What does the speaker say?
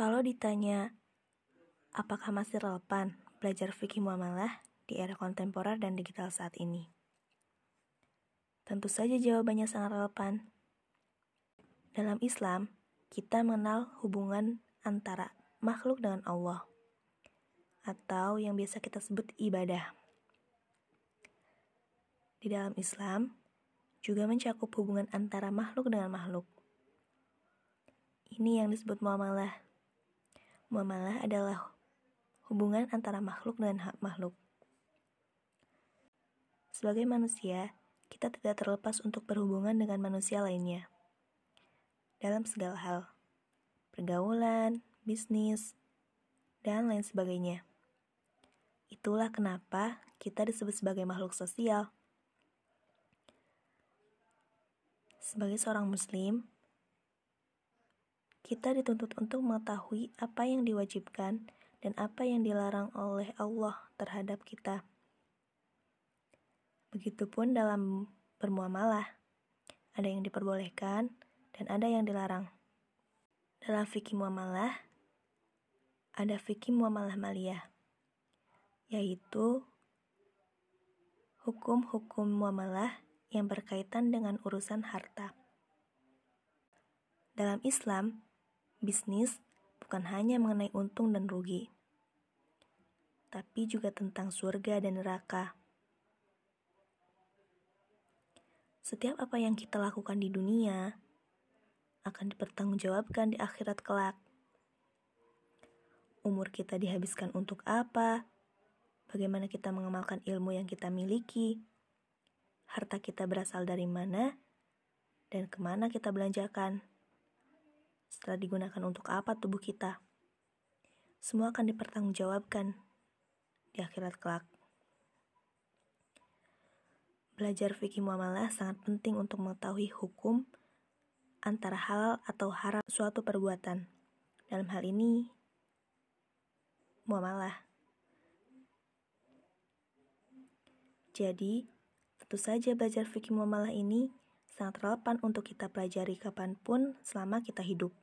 Kalau ditanya, apakah masih relevan belajar fikih muamalah di era kontemporer dan digital saat ini? Tentu saja jawabannya sangat relevan. Dalam Islam, kita mengenal hubungan antara makhluk dengan Allah, atau yang biasa kita sebut ibadah. Di dalam Islam, juga mencakup hubungan antara makhluk dengan makhluk. Ini yang disebut muamalah. Muamalah adalah hubungan antara makhluk dengan hak makhluk. Sebagai manusia, kita tidak terlepas untuk berhubungan dengan manusia lainnya. Dalam segala hal, pergaulan, bisnis, dan lain sebagainya. Itulah kenapa kita disebut sebagai makhluk sosial. Sebagai seorang muslim, kita dituntut untuk mengetahui apa yang diwajibkan dan apa yang dilarang oleh Allah terhadap kita. Begitupun dalam bermuamalah, ada yang diperbolehkan dan ada yang dilarang. Dalam fikih muamalah, ada fikih muamalah maliyah, yaitu hukum-hukum muamalah yang berkaitan dengan urusan harta. Dalam Islam, Bisnis bukan hanya mengenai untung dan rugi, tapi juga tentang surga dan neraka. Setiap apa yang kita lakukan di dunia akan dipertanggungjawabkan di akhirat kelak. Umur kita dihabiskan untuk apa? Bagaimana kita mengamalkan ilmu yang kita miliki? Harta kita berasal dari mana? Dan ke mana kita belanjakan? Setelah digunakan untuk apa tubuh kita. Semua akan dipertanggungjawabkan di akhirat kelak. Belajar fikih muamalah sangat penting untuk mengetahui hukum antara halal atau haram suatu perbuatan. Dalam hal ini, muamalah. Jadi, tentu saja belajar fikih muamalah ini sangat relevan untuk kita pelajari kapan pun selama kita hidup.